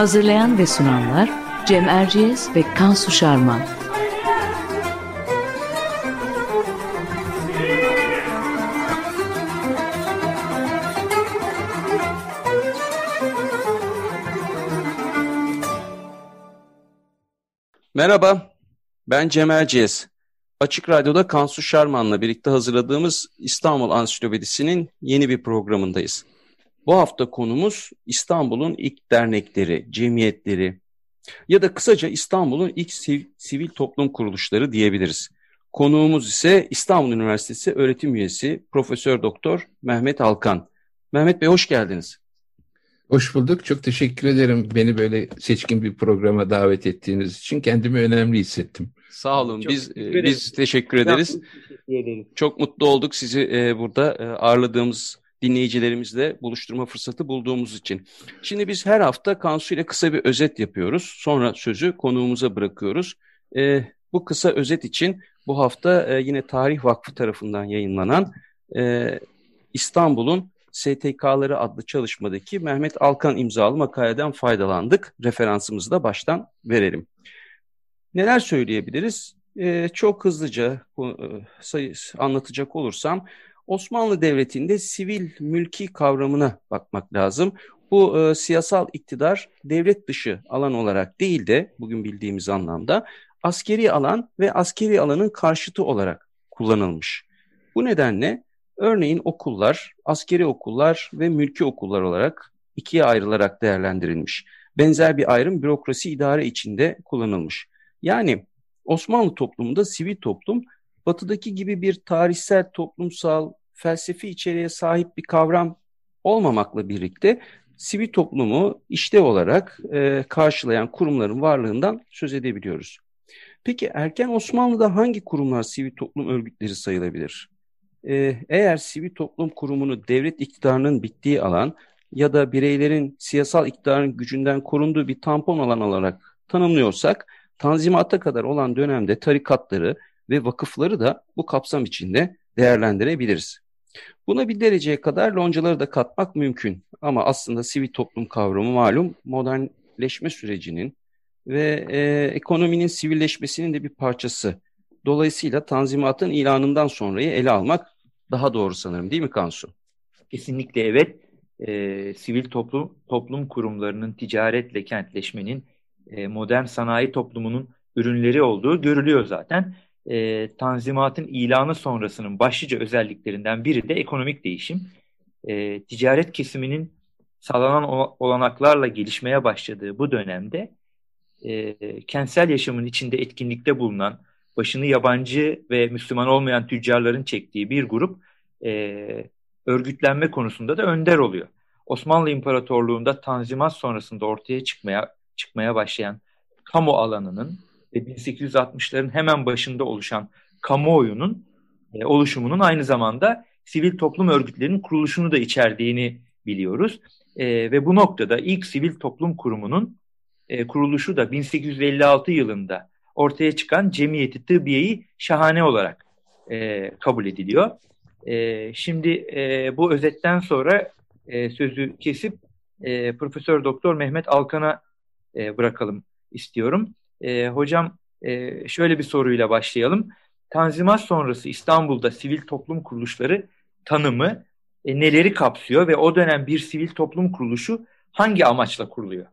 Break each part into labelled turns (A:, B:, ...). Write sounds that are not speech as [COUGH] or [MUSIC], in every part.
A: Hazırlayan ve sunanlar Cem Erciyes ve Kansu Şarman.
B: Merhaba, ben Cem Erciyes. Açık Radyo'da Kansu Şarman'la birlikte hazırladığımız İstanbul Ansiklopedisi'nin yeni bir programındayız. Bu hafta konumuz İstanbul'un ilk dernekleri, cemiyetleri ya da kısaca İstanbul'un ilk sivil toplum kuruluşları diyebiliriz. Konuğumuz ise İstanbul Üniversitesi öğretim üyesi Profesör Doktor Mehmet Alkan. Mehmet Bey hoş geldiniz.
C: Hoş bulduk. Çok teşekkür ederim beni böyle seçkin bir programa davet ettiğiniz için. Kendimi önemli hissettim.
B: Sağ olun. Çok biz teşekkür biz teşekkür ederiz. Çok mutlu olduk sizi e, burada e, ağırladığımız dinleyicilerimizle buluşturma fırsatı bulduğumuz için. Şimdi biz her hafta Kansu ile kısa bir özet yapıyoruz. Sonra sözü konuğumuza bırakıyoruz. E, bu kısa özet için bu hafta e, yine Tarih Vakfı tarafından yayınlanan e, İstanbul'un STK'ları adlı çalışmadaki Mehmet Alkan imzalı makaleden faydalandık. Referansımızı da baştan verelim. Neler söyleyebiliriz? Ee, çok hızlıca e, sayı, anlatacak olursam Osmanlı Devleti'nde sivil mülki kavramına bakmak lazım. Bu e, siyasal iktidar devlet dışı alan olarak değil de bugün bildiğimiz anlamda askeri alan ve askeri alanın karşıtı olarak kullanılmış. Bu nedenle örneğin okullar, askeri okullar ve mülki okullar olarak ikiye ayrılarak değerlendirilmiş. Benzer bir ayrım bürokrasi idare içinde kullanılmış. Yani Osmanlı toplumunda sivil toplum batıdaki gibi bir tarihsel, toplumsal, felsefi içeriğe sahip bir kavram olmamakla birlikte sivil toplumu işte olarak e, karşılayan kurumların varlığından söz edebiliyoruz. Peki erken Osmanlı'da hangi kurumlar sivil toplum örgütleri sayılabilir? Ee, eğer sivil toplum kurumunu devlet iktidarının bittiği alan ya da bireylerin siyasal iktidarın gücünden korunduğu bir tampon alan olarak tanımlıyorsak, Tanzimat'a kadar olan dönemde tarikatları ve vakıfları da bu kapsam içinde değerlendirebiliriz. Buna bir dereceye kadar loncaları da katmak mümkün ama aslında sivil toplum kavramı malum modernleşme sürecinin ve e, ekonominin sivilleşmesinin de bir parçası. Dolayısıyla Tanzimat'ın ilanından sonrayı ele almak daha doğru sanırım değil mi Kansu?
D: Kesinlikle evet. E, sivil toplum toplum kurumlarının ticaretle kentleşmenin e, modern sanayi toplumunun ürünleri olduğu görülüyor zaten. E, tanzimatın ilanı sonrasının başlıca özelliklerinden biri de ekonomik değişim. E, ticaret kesiminin sağlanan olanaklarla gelişmeye başladığı bu dönemde e, kentsel yaşamın içinde etkinlikte bulunan başını yabancı ve Müslüman olmayan tüccarların çektiği bir grup e, örgütlenme konusunda da önder oluyor. Osmanlı İmparatorluğu'nda Tanzimat sonrasında ortaya çıkmaya çıkmaya başlayan kamu alanının ve 1860'ların hemen başında oluşan kamuoyunun e, oluşumunun aynı zamanda sivil toplum örgütlerinin kuruluşunu da içerdiğini biliyoruz. E, ve bu noktada ilk sivil toplum kurumunun e, kuruluşu da 1856 yılında ortaya çıkan Cemiyeti Tıbbiye'yi şahane olarak e, kabul ediliyor. E, şimdi e, bu özetten sonra e, sözü kesip e, Profesör Doktor Mehmet Alkan'a e, bırakalım istiyorum. E, hocam e, şöyle bir soruyla başlayalım. Tanzimat sonrası İstanbul'da sivil toplum kuruluşları tanımı e, neleri kapsıyor ve o dönem bir sivil toplum kuruluşu hangi amaçla kuruluyor?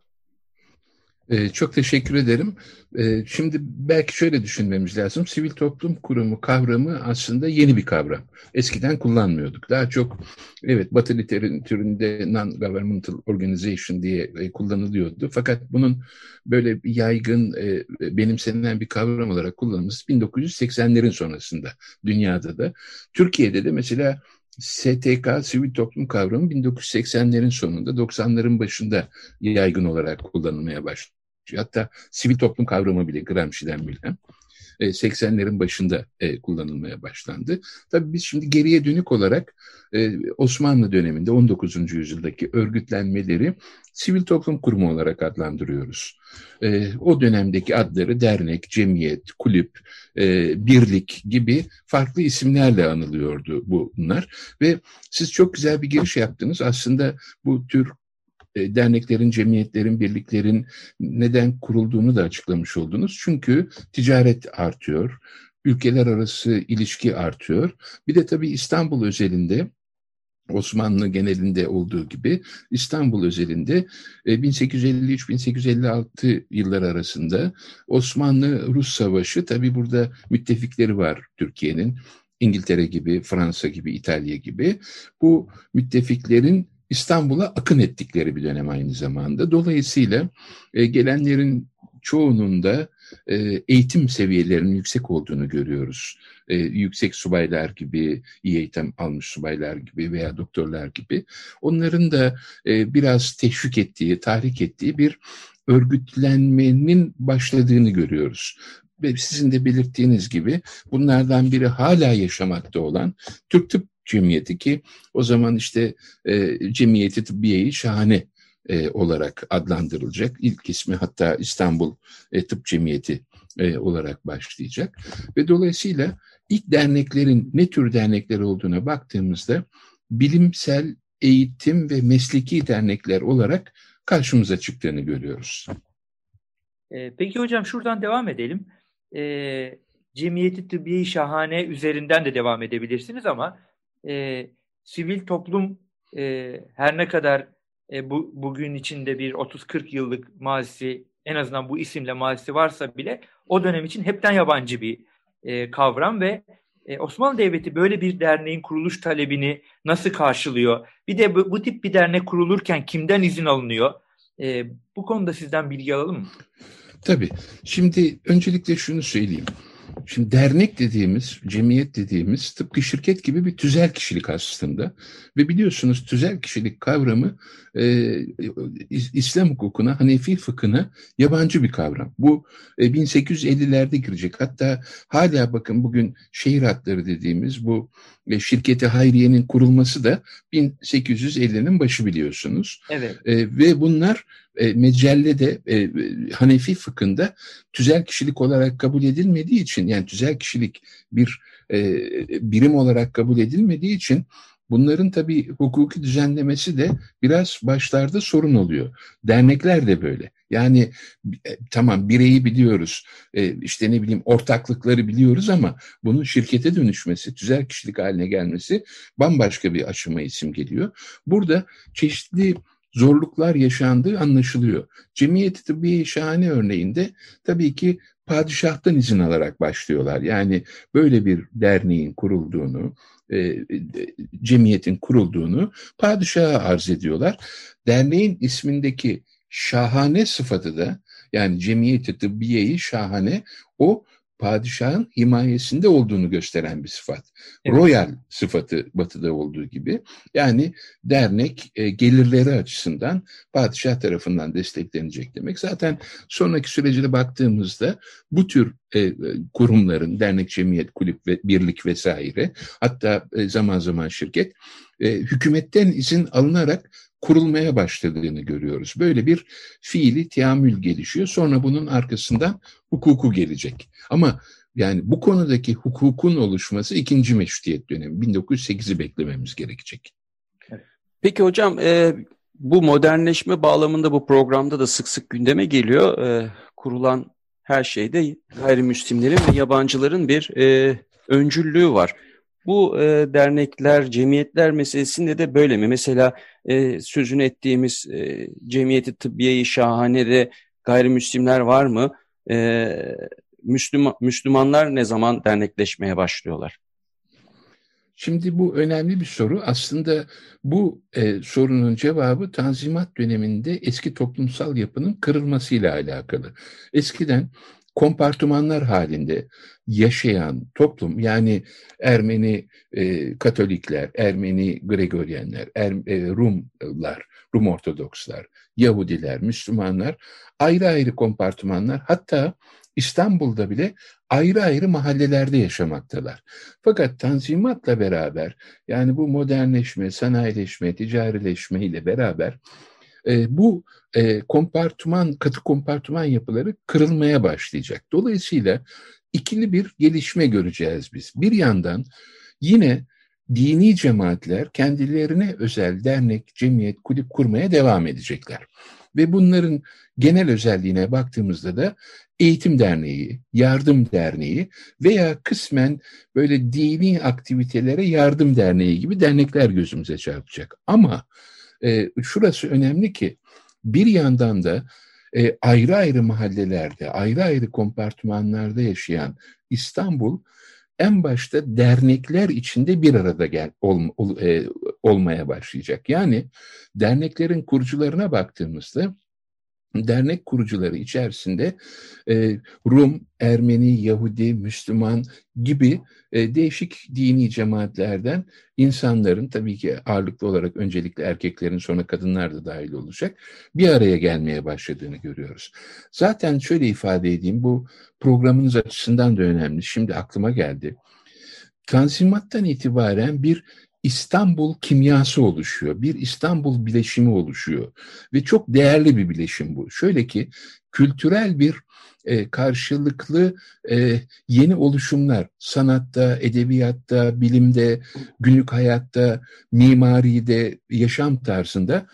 C: Ee, çok teşekkür ederim. Ee, şimdi belki şöyle düşünmemiz lazım. Sivil toplum kurumu kavramı aslında yeni bir kavram. Eskiden kullanmıyorduk. Daha çok evet Batı literatüründe non-governmental organization diye e, kullanılıyordu. Fakat bunun böyle yaygın e, benimsenen bir kavram olarak kullanılması 1980'lerin sonrasında dünyada da. Türkiye'de de mesela STK, sivil toplum kavramı 1980'lerin sonunda, 90'ların başında yaygın olarak kullanılmaya başladı. Hatta sivil toplum kavramı bile Gramsci'den bilinen 80'lerin e, başında e, kullanılmaya başlandı. Tabii biz şimdi geriye dönük olarak e, Osmanlı döneminde 19. yüzyıldaki örgütlenmeleri sivil toplum kurumu olarak adlandırıyoruz. O dönemdeki adları dernek, cemiyet, kulüp, birlik gibi farklı isimlerle anılıyordu bunlar. Ve siz çok güzel bir giriş yaptınız. Aslında bu tür e, derneklerin, cemiyetlerin, birliklerin neden kurulduğunu da açıklamış oldunuz. Çünkü ticaret artıyor, ülkeler arası ilişki artıyor. Bir de tabii İstanbul özelinde Osmanlı genelinde olduğu gibi İstanbul özelinde 1853-1856 e, yıllar arasında Osmanlı-Rus Savaşı tabii burada müttefikleri var Türkiye'nin. İngiltere gibi, Fransa gibi, İtalya gibi. Bu müttefiklerin İstanbul'a akın ettikleri bir dönem aynı zamanda. Dolayısıyla e, gelenlerin çoğunun da e, eğitim seviyelerinin yüksek olduğunu görüyoruz. E, yüksek subaylar gibi, iyi eğitim almış subaylar gibi veya doktorlar gibi. Onların da e, biraz teşvik ettiği, tahrik ettiği bir örgütlenmenin başladığını görüyoruz ve sizin de belirttiğiniz gibi bunlardan biri hala yaşamakta olan Türk Tıp Cemiyeti ki o zaman işte e, Cemiyeti Tıbbiye-i Şahane e, olarak adlandırılacak. İlk ismi hatta İstanbul e, Tıp Cemiyeti e, olarak başlayacak. Ve dolayısıyla ilk derneklerin ne tür dernekler olduğuna baktığımızda bilimsel eğitim ve mesleki dernekler olarak karşımıza çıktığını görüyoruz.
D: E, peki hocam şuradan devam edelim. E, Cemiyeti Tıbbiye Şahane üzerinden de devam edebilirsiniz ama e, sivil toplum e, her ne kadar e, bu bugün içinde bir 30-40 yıllık mazisi en azından bu isimle mazisi varsa bile o dönem için hepten yabancı bir e, kavram ve e, Osmanlı Devleti böyle bir derneğin kuruluş talebini nasıl karşılıyor? Bir de bu, bu tip bir dernek kurulurken kimden izin alınıyor? E, bu konuda sizden bilgi alalım mı?
C: Tabii. Şimdi öncelikle şunu söyleyeyim. Şimdi dernek dediğimiz, cemiyet dediğimiz tıpkı şirket gibi bir tüzel kişilik aslında. Ve biliyorsunuz tüzel kişilik kavramı e, İslam hukukuna, Hanefi fıkhına yabancı bir kavram. Bu e, 1850'lerde girecek. Hatta hala bakın bugün şehir hatları dediğimiz bu e, şirketi Hayriye'nin kurulması da 1850'nin başı biliyorsunuz.
D: Evet.
C: E, ve bunlar e, mecellede e, Hanefi fıkhında tüzel kişilik olarak kabul edilmediği için yani tüzel kişilik bir e, birim olarak kabul edilmediği için Bunların tabii hukuki düzenlemesi de biraz başlarda sorun oluyor. Dernekler de böyle. Yani e, tamam bireyi biliyoruz, e, işte ne bileyim ortaklıkları biliyoruz ama bunun şirkete dönüşmesi, tüzel kişilik haline gelmesi bambaşka bir aşama isim geliyor. Burada çeşitli zorluklar yaşandığı anlaşılıyor. Cemiyeti Tıbbiye Şahane örneğinde tabii ki padişahtan izin alarak başlıyorlar. Yani böyle bir derneğin kurulduğunu, e, e, cemiyetin kurulduğunu padişaha arz ediyorlar. Derneğin ismindeki şahane sıfatı da yani cemiyeti tıbbiyeyi şahane o padişahın himayesinde olduğunu gösteren bir sıfat. Evet. Royal sıfatı batıda olduğu gibi. Yani dernek e, gelirleri açısından padişah tarafından desteklenecek demek. Zaten sonraki sürece de baktığımızda bu tür e, kurumların, dernek, cemiyet, kulüp ve birlik vesaire hatta e, zaman zaman şirket e, hükümetten izin alınarak kurulmaya başladığını görüyoruz. Böyle bir fiili teamül gelişiyor. Sonra bunun arkasından hukuku gelecek. Ama yani bu konudaki hukukun oluşması ikinci meşrutiyet dönemi. 1908'i beklememiz gerekecek.
B: Peki hocam e, bu modernleşme bağlamında bu programda da sık sık gündeme geliyor. E, kurulan her şeyde gayrimüslimlerin ve yabancıların bir e, öncüllüğü var. Bu e, dernekler, cemiyetler meselesinde de böyle mi? Mesela e, sözünü ettiğimiz e, Cemiyeti Tıbbiye-i Şahane'de gayrimüslimler var mı? E, Müslüman, Müslümanlar ne zaman dernekleşmeye başlıyorlar?
C: Şimdi bu önemli bir soru. Aslında bu e, sorunun cevabı Tanzimat döneminde eski toplumsal yapının kırılmasıyla alakalı. Eskiden kompartımanlar halinde yaşayan toplum yani Ermeni e, Katolikler, Ermeni Gregoryenler, er, e, Rumlar, Rum Ortodokslar, Yahudiler, Müslümanlar ayrı ayrı kompartımanlar hatta İstanbul'da bile ayrı ayrı mahallelerde yaşamaktalar. Fakat tanzimatla beraber yani bu modernleşme, sanayileşme, ticarileşme ile beraber e, bu e, kompartıman, katı kompartıman yapıları kırılmaya başlayacak. Dolayısıyla ikili bir gelişme göreceğiz biz. Bir yandan yine dini cemaatler kendilerine özel dernek, cemiyet, kulüp kurmaya devam edecekler. Ve bunların genel özelliğine baktığımızda da eğitim derneği, yardım derneği veya kısmen böyle dini aktivitelere yardım derneği gibi dernekler gözümüze çarpacak. Ama e, şurası önemli ki bir yandan da e, ayrı ayrı mahallelerde, ayrı ayrı kompartmanlarda yaşayan İstanbul en başta dernekler içinde bir arada gel, ol, ol, e, olmaya başlayacak. Yani derneklerin kurucularına baktığımızda dernek kurucuları içerisinde e, Rum, Ermeni, Yahudi, Müslüman gibi e, değişik dini cemaatlerden insanların tabii ki ağırlıklı olarak öncelikle erkeklerin sonra kadınlar da dahil olacak bir araya gelmeye başladığını görüyoruz. Zaten şöyle ifade edeyim bu programınız açısından da önemli. Şimdi aklıma geldi. Tanzimattan itibaren bir İstanbul kimyası oluşuyor. Bir İstanbul bileşimi oluşuyor. Ve çok değerli bir bileşim bu. Şöyle ki kültürel bir e, karşılıklı e, yeni oluşumlar sanatta, edebiyatta, bilimde, günlük hayatta, mimaride, yaşam tarzında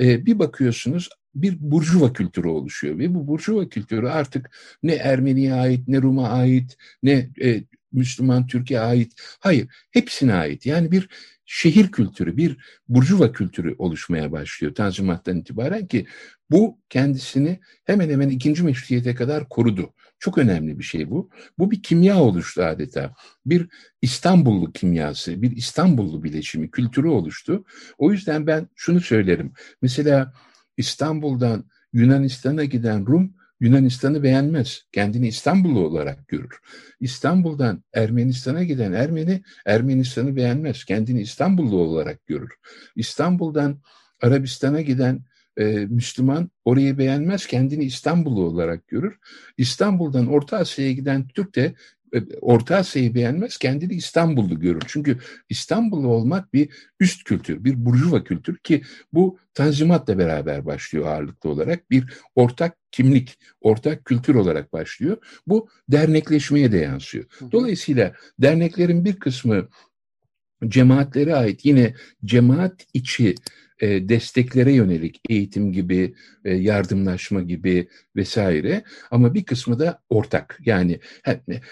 C: e, bir bakıyorsunuz bir burjuva kültürü oluşuyor ve bu burjuva kültürü artık ne Ermeni'ye ait, ne Rum'a ait, ne e, Müslüman Türkiye ait. Hayır, hepsine ait. Yani bir şehir kültürü, bir burjuva kültürü oluşmaya başlıyor Tanzimat'tan itibaren ki bu kendisini hemen hemen ikinci meşrutiyete kadar korudu. Çok önemli bir şey bu. Bu bir kimya oluştu adeta. Bir İstanbullu kimyası, bir İstanbullu bileşimi, kültürü oluştu. O yüzden ben şunu söylerim. Mesela İstanbul'dan Yunanistan'a giden Rum Yunanistan'ı beğenmez. Kendini İstanbullu olarak görür. İstanbul'dan Ermenistan'a giden Ermeni Ermenistan'ı beğenmez. Kendini İstanbullu olarak görür. İstanbul'dan Arabistan'a giden e, Müslüman orayı beğenmez, kendini İstanbullu olarak görür. İstanbul'dan Orta Asya'ya giden Türk de Orta Asya'yı beğenmez, kendini İstanbullu görür. Çünkü İstanbullu olmak bir üst kültür, bir burjuva kültür ki bu Tanzimat'la beraber başlıyor ağırlıklı olarak. Bir ortak kimlik, ortak kültür olarak başlıyor. Bu dernekleşmeye de yansıyor. Dolayısıyla derneklerin bir kısmı cemaatlere ait yine cemaat içi e, desteklere yönelik eğitim gibi, e, yardımlaşma gibi vesaire ama bir kısmı da ortak. Yani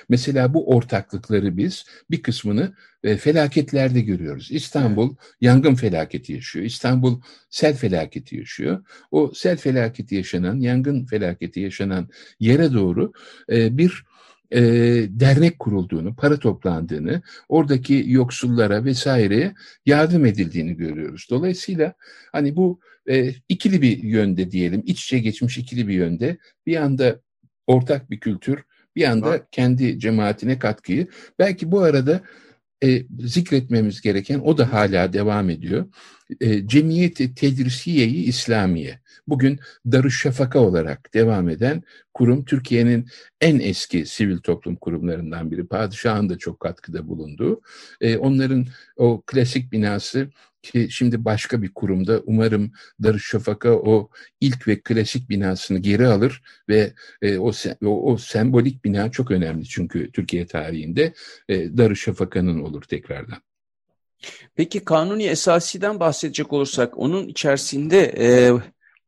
C: mesela bu ortaklıkları biz bir kısmını e, felaketlerde görüyoruz. İstanbul evet. yangın felaketi yaşıyor. İstanbul sel felaketi yaşıyor. O sel felaketi yaşanan, yangın felaketi yaşanan yere doğru e, bir e, dernek kurulduğunu, para toplandığını, oradaki yoksullara vesaire yardım edildiğini görüyoruz. Dolayısıyla hani bu e, ikili bir yönde diyelim, iç içe geçmiş ikili bir yönde bir anda ortak bir kültür, bir anda kendi cemaatine katkıyı. Belki bu arada e, zikretmemiz gereken, o da hala devam ediyor. E, Cemiyeti Tedrisiye-i İslamiye. Bugün Darüşşafaka olarak devam eden kurum Türkiye'nin en eski sivil toplum kurumlarından biri. Padişahın da çok katkıda bulunduğu. E, onların o klasik binası ki şimdi başka bir kurumda umarım Darüşşafaka o ilk ve klasik binasını geri alır ve e, o, o, o sembolik bina çok önemli çünkü Türkiye tarihinde e, Darüşşafaka'nın olur tekrardan.
B: Peki Kanuni Esasi'den bahsedecek olursak onun içerisinde e,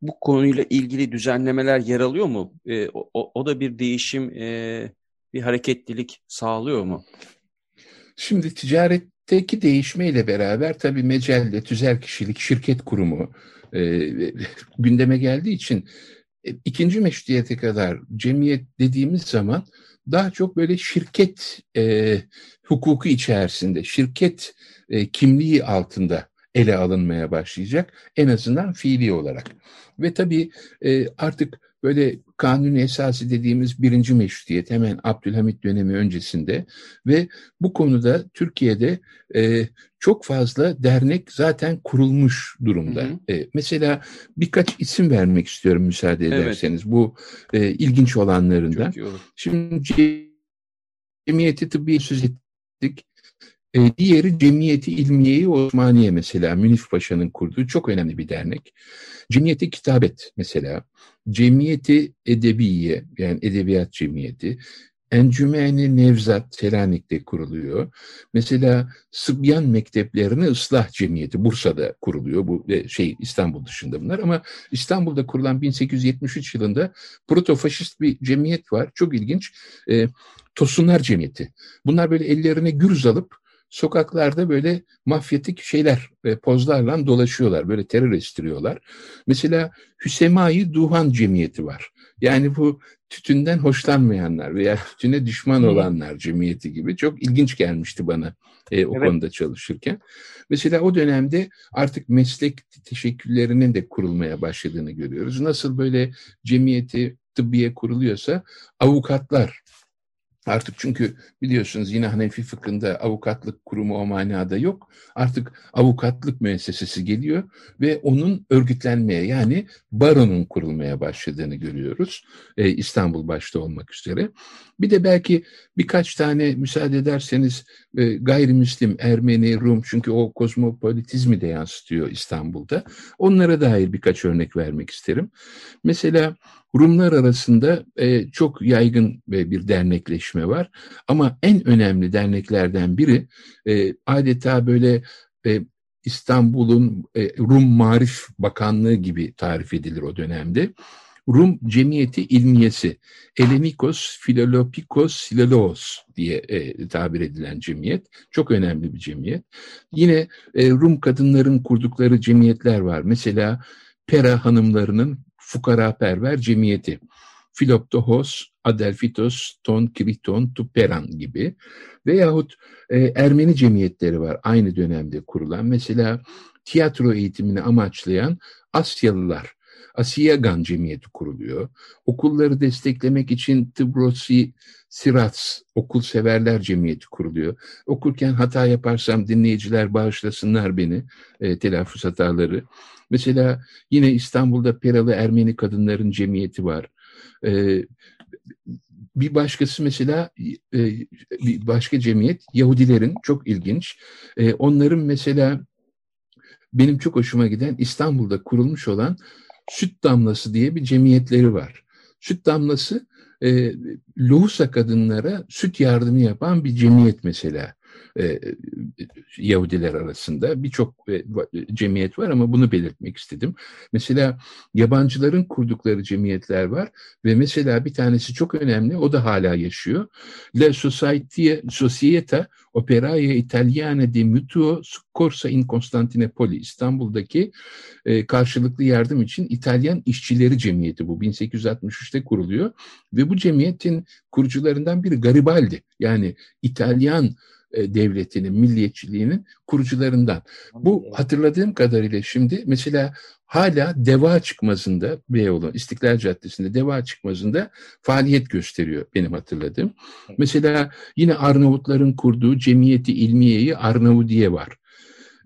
B: bu konuyla ilgili düzenlemeler yer alıyor mu? E, o, o da bir değişim, e, bir hareketlilik sağlıyor mu?
C: Şimdi ticaretteki değişmeyle beraber tabii mecelle, tüzel kişilik, şirket kurumu e, [LAUGHS] gündeme geldiği için e, ikinci meşrutiyete kadar cemiyet dediğimiz zaman daha çok böyle şirket e, hukuku içerisinde, şirket e, kimliği altında ele alınmaya başlayacak. En azından fiili olarak. Ve tabii e, artık böyle kanuni esası dediğimiz birinci meşrutiyet hemen Abdülhamit dönemi öncesinde ve bu konuda Türkiye'de e, çok fazla dernek zaten kurulmuş durumda. Hı hı. E, mesela birkaç isim vermek istiyorum müsaade ederseniz evet. bu e, ilginç olanlarından. Şimdi Cemiyeti Tıbbi söz ettik. E, diğeri Cemiyeti İlmiye-i Osmaniye mesela Münif Paşa'nın kurduğu çok önemli bir dernek. Cemiyeti Kitabet mesela, Cemiyeti Edebiye yani Edebiyat Cemiyeti, Encümeni Nevzat Selanik'te kuruluyor. Mesela Sıbyan Mekteplerini Islah Cemiyeti Bursa'da kuruluyor. Bu şey İstanbul dışında bunlar ama İstanbul'da kurulan 1873 yılında protofaşist bir cemiyet var. Çok ilginç. E, Tosunlar Cemiyeti. Bunlar böyle ellerine gürz alıp sokaklarda böyle mafyatik şeyler, e, pozlarla dolaşıyorlar. Böyle terör estiriyorlar. Mesela Hüsemai Duhan Cemiyeti var. Yani bu tütünden hoşlanmayanlar veya tütüne düşman olanlar cemiyeti gibi çok ilginç gelmişti bana e, o evet. konuda çalışırken. Mesela o dönemde artık meslek teşekküllerinin de kurulmaya başladığını görüyoruz. Nasıl böyle cemiyeti tıbbiye kuruluyorsa avukatlar Artık çünkü biliyorsunuz yine Hanefi fıkhında avukatlık kurumu o manada yok. Artık avukatlık müessesesi geliyor ve onun örgütlenmeye yani baronun kurulmaya başladığını görüyoruz. Ee, İstanbul başta olmak üzere. Bir de belki birkaç tane müsaade ederseniz e, gayrimüslim, Ermeni, Rum çünkü o kozmopolitizmi de yansıtıyor İstanbul'da. Onlara dair birkaç örnek vermek isterim. Mesela Rumlar arasında e, çok yaygın bir dernekleşme var. Ama en önemli derneklerden biri e, adeta böyle e, İstanbul'un e, Rum Marif Bakanlığı gibi tarif edilir o dönemde. Rum Cemiyeti İlmiyesi, Elenikos Filolopikos Silalos diye e, tabir edilen cemiyet. Çok önemli bir cemiyet. Yine e, Rum kadınların kurdukları cemiyetler var. Mesela Pera hanımlarının Fukara Perver Cemiyeti, Filoptohos, Adelfitos, Ton Kriton, Tuperan gibi veyahut e, Ermeni cemiyetleri var aynı dönemde kurulan. Mesela tiyatro eğitimini amaçlayan Asyalılar, Asiyagan Cemiyeti kuruluyor. Okulları desteklemek için Tibrosi Sirats Okul Severler Cemiyeti kuruluyor. Okurken hata yaparsam dinleyiciler bağışlasınlar beni, e, telaffuz hataları. Mesela yine İstanbul'da Peralı Ermeni Kadınların Cemiyeti var. E, bir başkası mesela e, bir başka cemiyet Yahudilerin çok ilginç. E, onların mesela benim çok hoşuma giden İstanbul'da kurulmuş olan Süt Damlası diye bir cemiyetleri var. Süt Damlası e, lohusa kadınlara süt yardımı yapan bir cemiyet mesela e, Yahudiler arasında birçok e, cemiyet var ama bunu belirtmek istedim. Mesela yabancıların kurdukları cemiyetler var ve mesela bir tanesi çok önemli o da hala yaşıyor. La Società Operaia Italiana di Mutuo Corsa in Costantinopoli İstanbul'daki e, karşılıklı yardım için İtalyan İşçileri Cemiyeti bu 1863'te kuruluyor ve bu cemiyetin kurucularından biri Garibaldi yani İtalyan e, devletinin, milliyetçiliğinin kurucularından. Bu hatırladığım kadarıyla şimdi mesela hala Deva Çıkmazı'nda Beyoğlu, İstiklal Caddesi'nde Deva Çıkmazı'nda faaliyet gösteriyor benim hatırladığım. Mesela yine Arnavutların kurduğu Cemiyeti İlmiye'yi Arnavudiye var.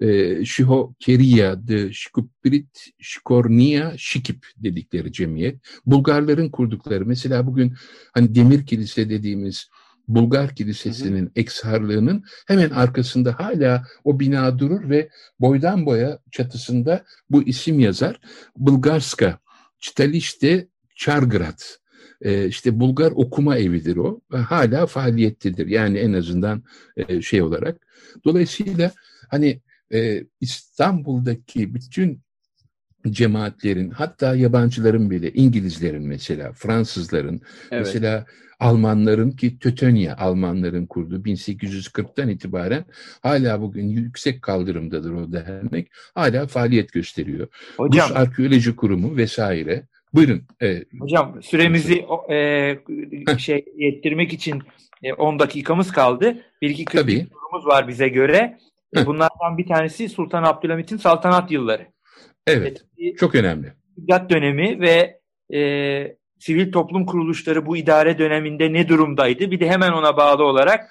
C: E, Şiho Keriya de Şikuprit Şikornia Şikip dedikleri cemiyet. Bulgarların kurdukları mesela bugün hani Demir Kilise dediğimiz Bulgar Kilisesi'nin eksarlığının hemen arkasında hala o bina durur ve boydan boya çatısında bu isim yazar. Bulgarska, Çitalişte Çargrad. Ee, işte Bulgar okuma evidir o ve hala faaliyettedir. Yani en azından e, şey olarak. Dolayısıyla hani e, İstanbul'daki bütün cemaatlerin hatta yabancıların bile İngilizlerin mesela Fransızların evet. mesela Almanların ki Tötönya Almanların kurduğu 1840'tan itibaren hala bugün yüksek kaldırımdadır o dernek. Hala faaliyet gösteriyor. Hocam, Rus Arkeoloji Kurumu vesaire. Buyurun.
D: E, hocam süremizi e, şey yettirmek için e, 10 dakikamız kaldı. Bir iki sorumuz var bize göre. Bunlardan bir tanesi Sultan Abdülhamit'in saltanat yılları.
C: Evet, evet çok önemli.
D: İddat dönemi ve e, sivil toplum kuruluşları bu idare döneminde ne durumdaydı? Bir de hemen ona bağlı olarak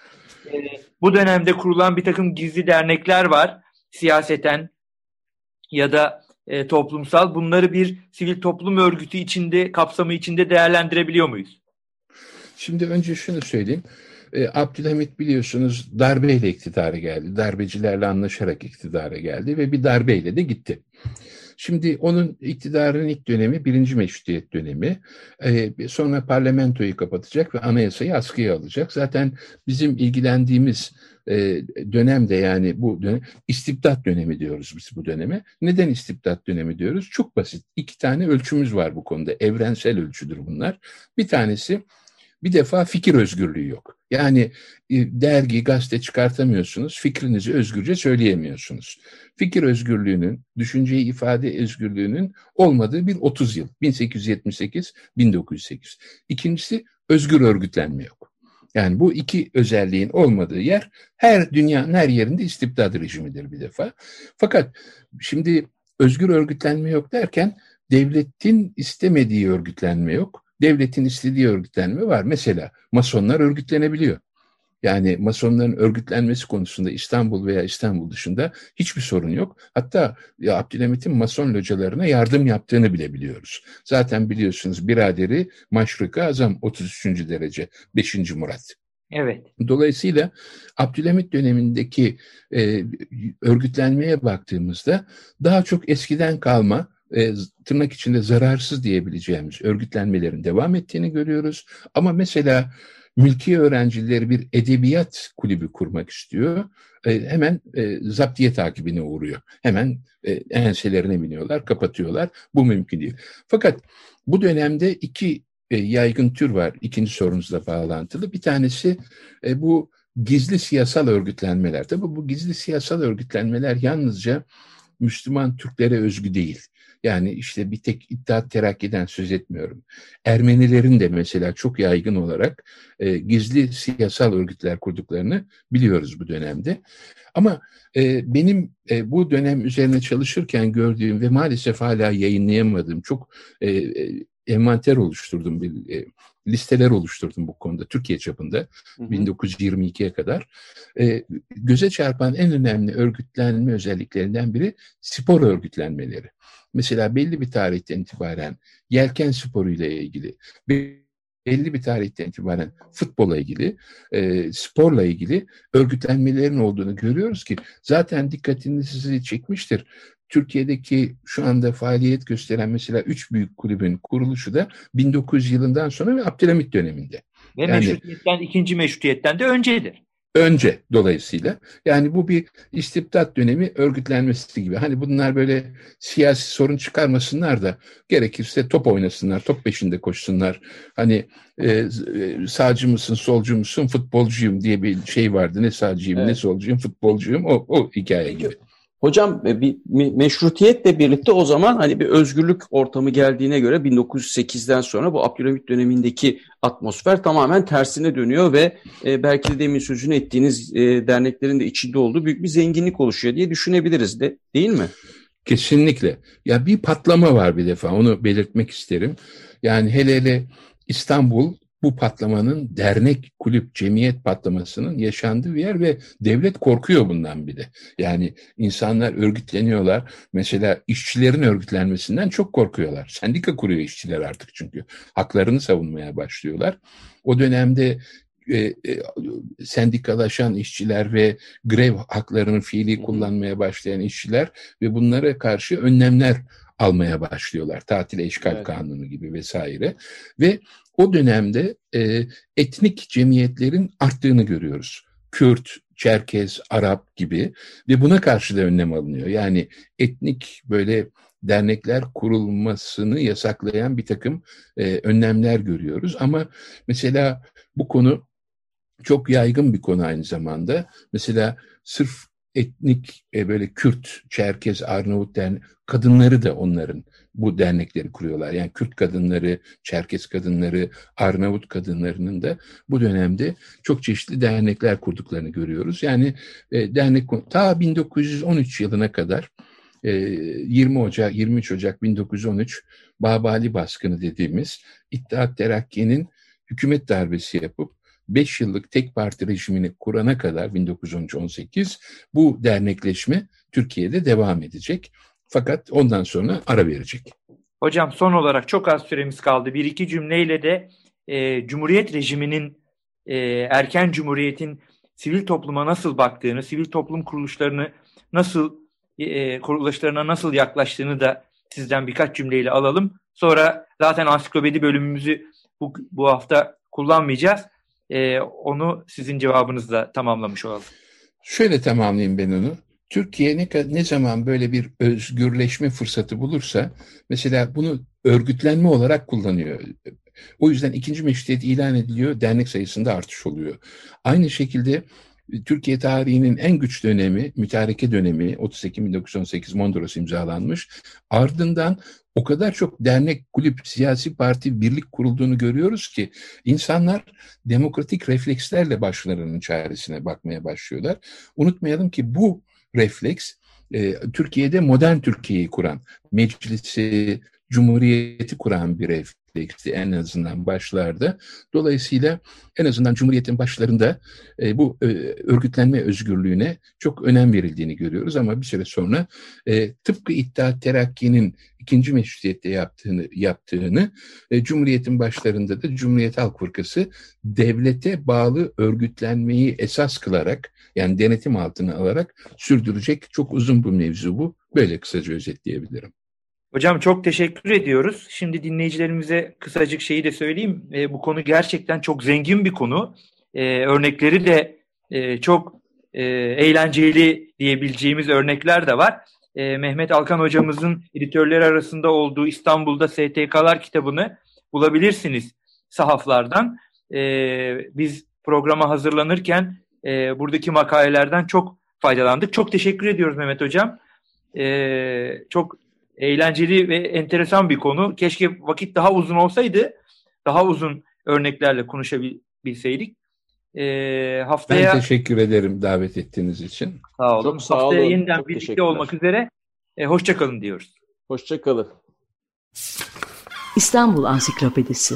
D: e, bu dönemde kurulan bir takım gizli dernekler var. Siyaseten ya da e, toplumsal. Bunları bir sivil toplum örgütü içinde, kapsamı içinde değerlendirebiliyor muyuz?
C: Şimdi önce şunu söyleyeyim. E, Abdülhamit biliyorsunuz darbeyle iktidara geldi. Darbecilerle anlaşarak iktidara geldi ve bir darbeyle de gitti. Şimdi onun iktidarın ilk dönemi birinci meşrutiyet dönemi. Ee, sonra parlamentoyu kapatacak ve anayasayı askıya alacak. Zaten bizim ilgilendiğimiz e, dönemde yani bu dönem istibdat dönemi diyoruz biz bu döneme. Neden istibdat dönemi diyoruz? Çok basit. İki tane ölçümüz var bu konuda. Evrensel ölçüdür bunlar. Bir tanesi bir defa fikir özgürlüğü yok. Yani e, dergi, gazete çıkartamıyorsunuz, fikrinizi özgürce söyleyemiyorsunuz. Fikir özgürlüğünün, düşünceyi ifade özgürlüğünün olmadığı bir 30 yıl, 1878-1908. İkincisi özgür örgütlenme yok. Yani bu iki özelliğin olmadığı yer her dünyanın her yerinde istibdad rejimidir bir defa. Fakat şimdi özgür örgütlenme yok derken devletin istemediği örgütlenme yok devletin istediği örgütlenme var. Mesela masonlar örgütlenebiliyor. Yani masonların örgütlenmesi konusunda İstanbul veya İstanbul dışında hiçbir sorun yok. Hatta ya Abdülhamit'in mason localarına yardım yaptığını bile biliyoruz. Zaten biliyorsunuz biraderi Maşrık-ı Azam 33. derece 5. Murat.
D: Evet.
C: Dolayısıyla Abdülhamit dönemindeki e, örgütlenmeye baktığımızda daha çok eskiden kalma e, tırnak içinde zararsız diyebileceğimiz örgütlenmelerin devam ettiğini görüyoruz. Ama mesela mülki öğrencileri bir edebiyat kulübü kurmak istiyor. E, hemen e, zaptiye takibine uğruyor. Hemen e, enselerine biniyorlar, kapatıyorlar. Bu mümkün değil. Fakat bu dönemde iki e, yaygın tür var. İkinci sorunuzla bağlantılı. Bir tanesi e, bu gizli siyasal örgütlenmeler. Tabii bu gizli siyasal örgütlenmeler yalnızca Müslüman Türklere özgü değil. Yani işte bir tek İttihat Terakki'den söz etmiyorum. Ermenilerin de mesela çok yaygın olarak e, gizli siyasal örgütler kurduklarını biliyoruz bu dönemde. Ama e, benim e, bu dönem üzerine çalışırken gördüğüm ve maalesef hala yayınlayamadığım çok e, e, envanter oluşturdum, bir e, listeler oluşturdum bu konuda Türkiye çapında 1922'ye kadar. E, göze çarpan en önemli örgütlenme özelliklerinden biri spor örgütlenmeleri. Mesela belli bir tarihten itibaren yelken sporuyla ilgili belli bir tarihten itibaren futbola ilgili, e, sporla ilgili örgütlenmelerin olduğunu görüyoruz ki zaten dikkatinizi çekmiştir. Türkiye'deki şu anda faaliyet gösteren mesela üç büyük kulübün kuruluşu da 1900 yılından sonra ve Abdülhamit döneminde.
D: Ve yani, meşrutiyetten, ikinci meşrutiyetten de öncedir
C: önce dolayısıyla. Yani bu bir istibdat dönemi örgütlenmesi gibi. Hani bunlar böyle siyasi sorun çıkarmasınlar da gerekirse top oynasınlar, top peşinde koşsunlar. Hani e, e sağcı mısın, solcu musun, futbolcuyum diye bir şey vardı. Ne sağcıyım, evet. ne solcuyum, futbolcuyum. O, o hikaye gibi.
B: Hocam e, bir meşrutiyetle birlikte o zaman hani bir özgürlük ortamı geldiğine göre 1908'den sonra bu Abdülhamit dönemindeki atmosfer tamamen tersine dönüyor ve e, belki de demin sözünü ettiğiniz e, derneklerin de içinde olduğu büyük bir zenginlik oluşuyor diye düşünebiliriz de değil mi?
C: Kesinlikle. Ya bir patlama var bir defa onu belirtmek isterim. Yani hele hele İstanbul bu patlamanın dernek, kulüp, cemiyet patlamasının yaşandığı bir yer ve devlet korkuyor bundan bir de. Yani insanlar örgütleniyorlar. Mesela işçilerin örgütlenmesinden çok korkuyorlar. Sendika kuruyor işçiler artık çünkü. Haklarını savunmaya başlıyorlar. O dönemde e, e, sendikalaşan işçiler ve grev haklarını fiili kullanmaya başlayan işçiler ve bunlara karşı önlemler almaya başlıyorlar. Tatil eşkal evet. kanunu gibi vesaire. Ve o dönemde e, etnik cemiyetlerin arttığını görüyoruz. Kürt, Çerkez, Arap gibi ve buna karşı da önlem alınıyor. Yani etnik böyle dernekler kurulmasını yasaklayan bir takım e, önlemler görüyoruz. Ama mesela bu konu çok yaygın bir konu aynı zamanda. Mesela sırf etnik e, böyle Kürt, Çerkez, Arnavut dernek, kadınları da onların bu dernekleri kuruyorlar. Yani Kürt kadınları, Çerkez kadınları, Arnavut kadınlarının da bu dönemde çok çeşitli dernekler kurduklarını görüyoruz. Yani e, dernek ta 1913 yılına kadar 20 e, Ocak 23 Ocak 1913 Babali baskını dediğimiz İttihat Terakki'nin hükümet darbesi yapıp 5 yıllık tek parti rejimini kurana kadar 1913-18 bu dernekleşme Türkiye'de devam edecek. Fakat ondan sonra ara verecek.
D: Hocam son olarak çok az süremiz kaldı. Bir iki cümleyle de e, Cumhuriyet rejiminin e, erken Cumhuriyet'in sivil topluma nasıl baktığını, sivil toplum kuruluşlarını nasıl e, kuruluşlarına nasıl yaklaştığını da sizden birkaç cümleyle alalım. Sonra zaten ansiklopedi bölümümüzü bu, bu hafta kullanmayacağız. E, onu sizin cevabınızla tamamlamış olalım.
C: Şöyle tamamlayayım ben onu. Türkiye ne, ne zaman böyle bir özgürleşme fırsatı bulursa mesela bunu örgütlenme olarak kullanıyor. O yüzden ikinci meşrutiyet ilan ediliyor, dernek sayısında artış oluyor. Aynı şekilde Türkiye tarihinin en güç dönemi, mütareke dönemi 30 Ekim 1918 Mondros imzalanmış. Ardından o kadar çok dernek, kulüp, siyasi parti, birlik kurulduğunu görüyoruz ki insanlar demokratik reflekslerle başlarının çaresine bakmaya başlıyorlar. Unutmayalım ki bu refleks e, Türkiye'de modern Türkiye'yi kuran, meclisi, cumhuriyeti kuran bir refleks refleksi en azından başlarda. Dolayısıyla en azından Cumhuriyet'in başlarında e, bu e, örgütlenme özgürlüğüne çok önem verildiğini görüyoruz ama bir süre sonra e, tıpkı İttihat Terakki'nin ikinci meşrutiyette yaptığını, yaptığını e, Cumhuriyet'in başlarında da Cumhuriyet Halk Fırkası devlete bağlı örgütlenmeyi esas kılarak yani denetim altına alarak sürdürecek çok uzun bir mevzu bu. Böyle kısaca özetleyebilirim.
D: Hocam çok teşekkür ediyoruz. Şimdi dinleyicilerimize kısacık şeyi de söyleyeyim. E, bu konu gerçekten çok zengin bir konu. E, örnekleri de e, çok e, eğlenceli diyebileceğimiz örnekler de var. E, Mehmet Alkan hocamızın editörleri arasında olduğu İstanbul'da STK'lar kitabını bulabilirsiniz sahaflardan. E, biz programa hazırlanırken e, buradaki makalelerden çok faydalandık. Çok teşekkür ediyoruz Mehmet Hocam. E, çok eğlenceli ve enteresan bir konu. Keşke vakit daha uzun olsaydı daha uzun örneklerle konuşabilseydik.
C: E, haftaya Ben teşekkür ederim davet ettiğiniz için.
D: Sağ olun. Çok sağ haftaya olun. yeniden Çok birlikte olmak üzere. E, hoşçakalın diyoruz.
B: Hoşçakalın.
A: İstanbul Ansiklopedisi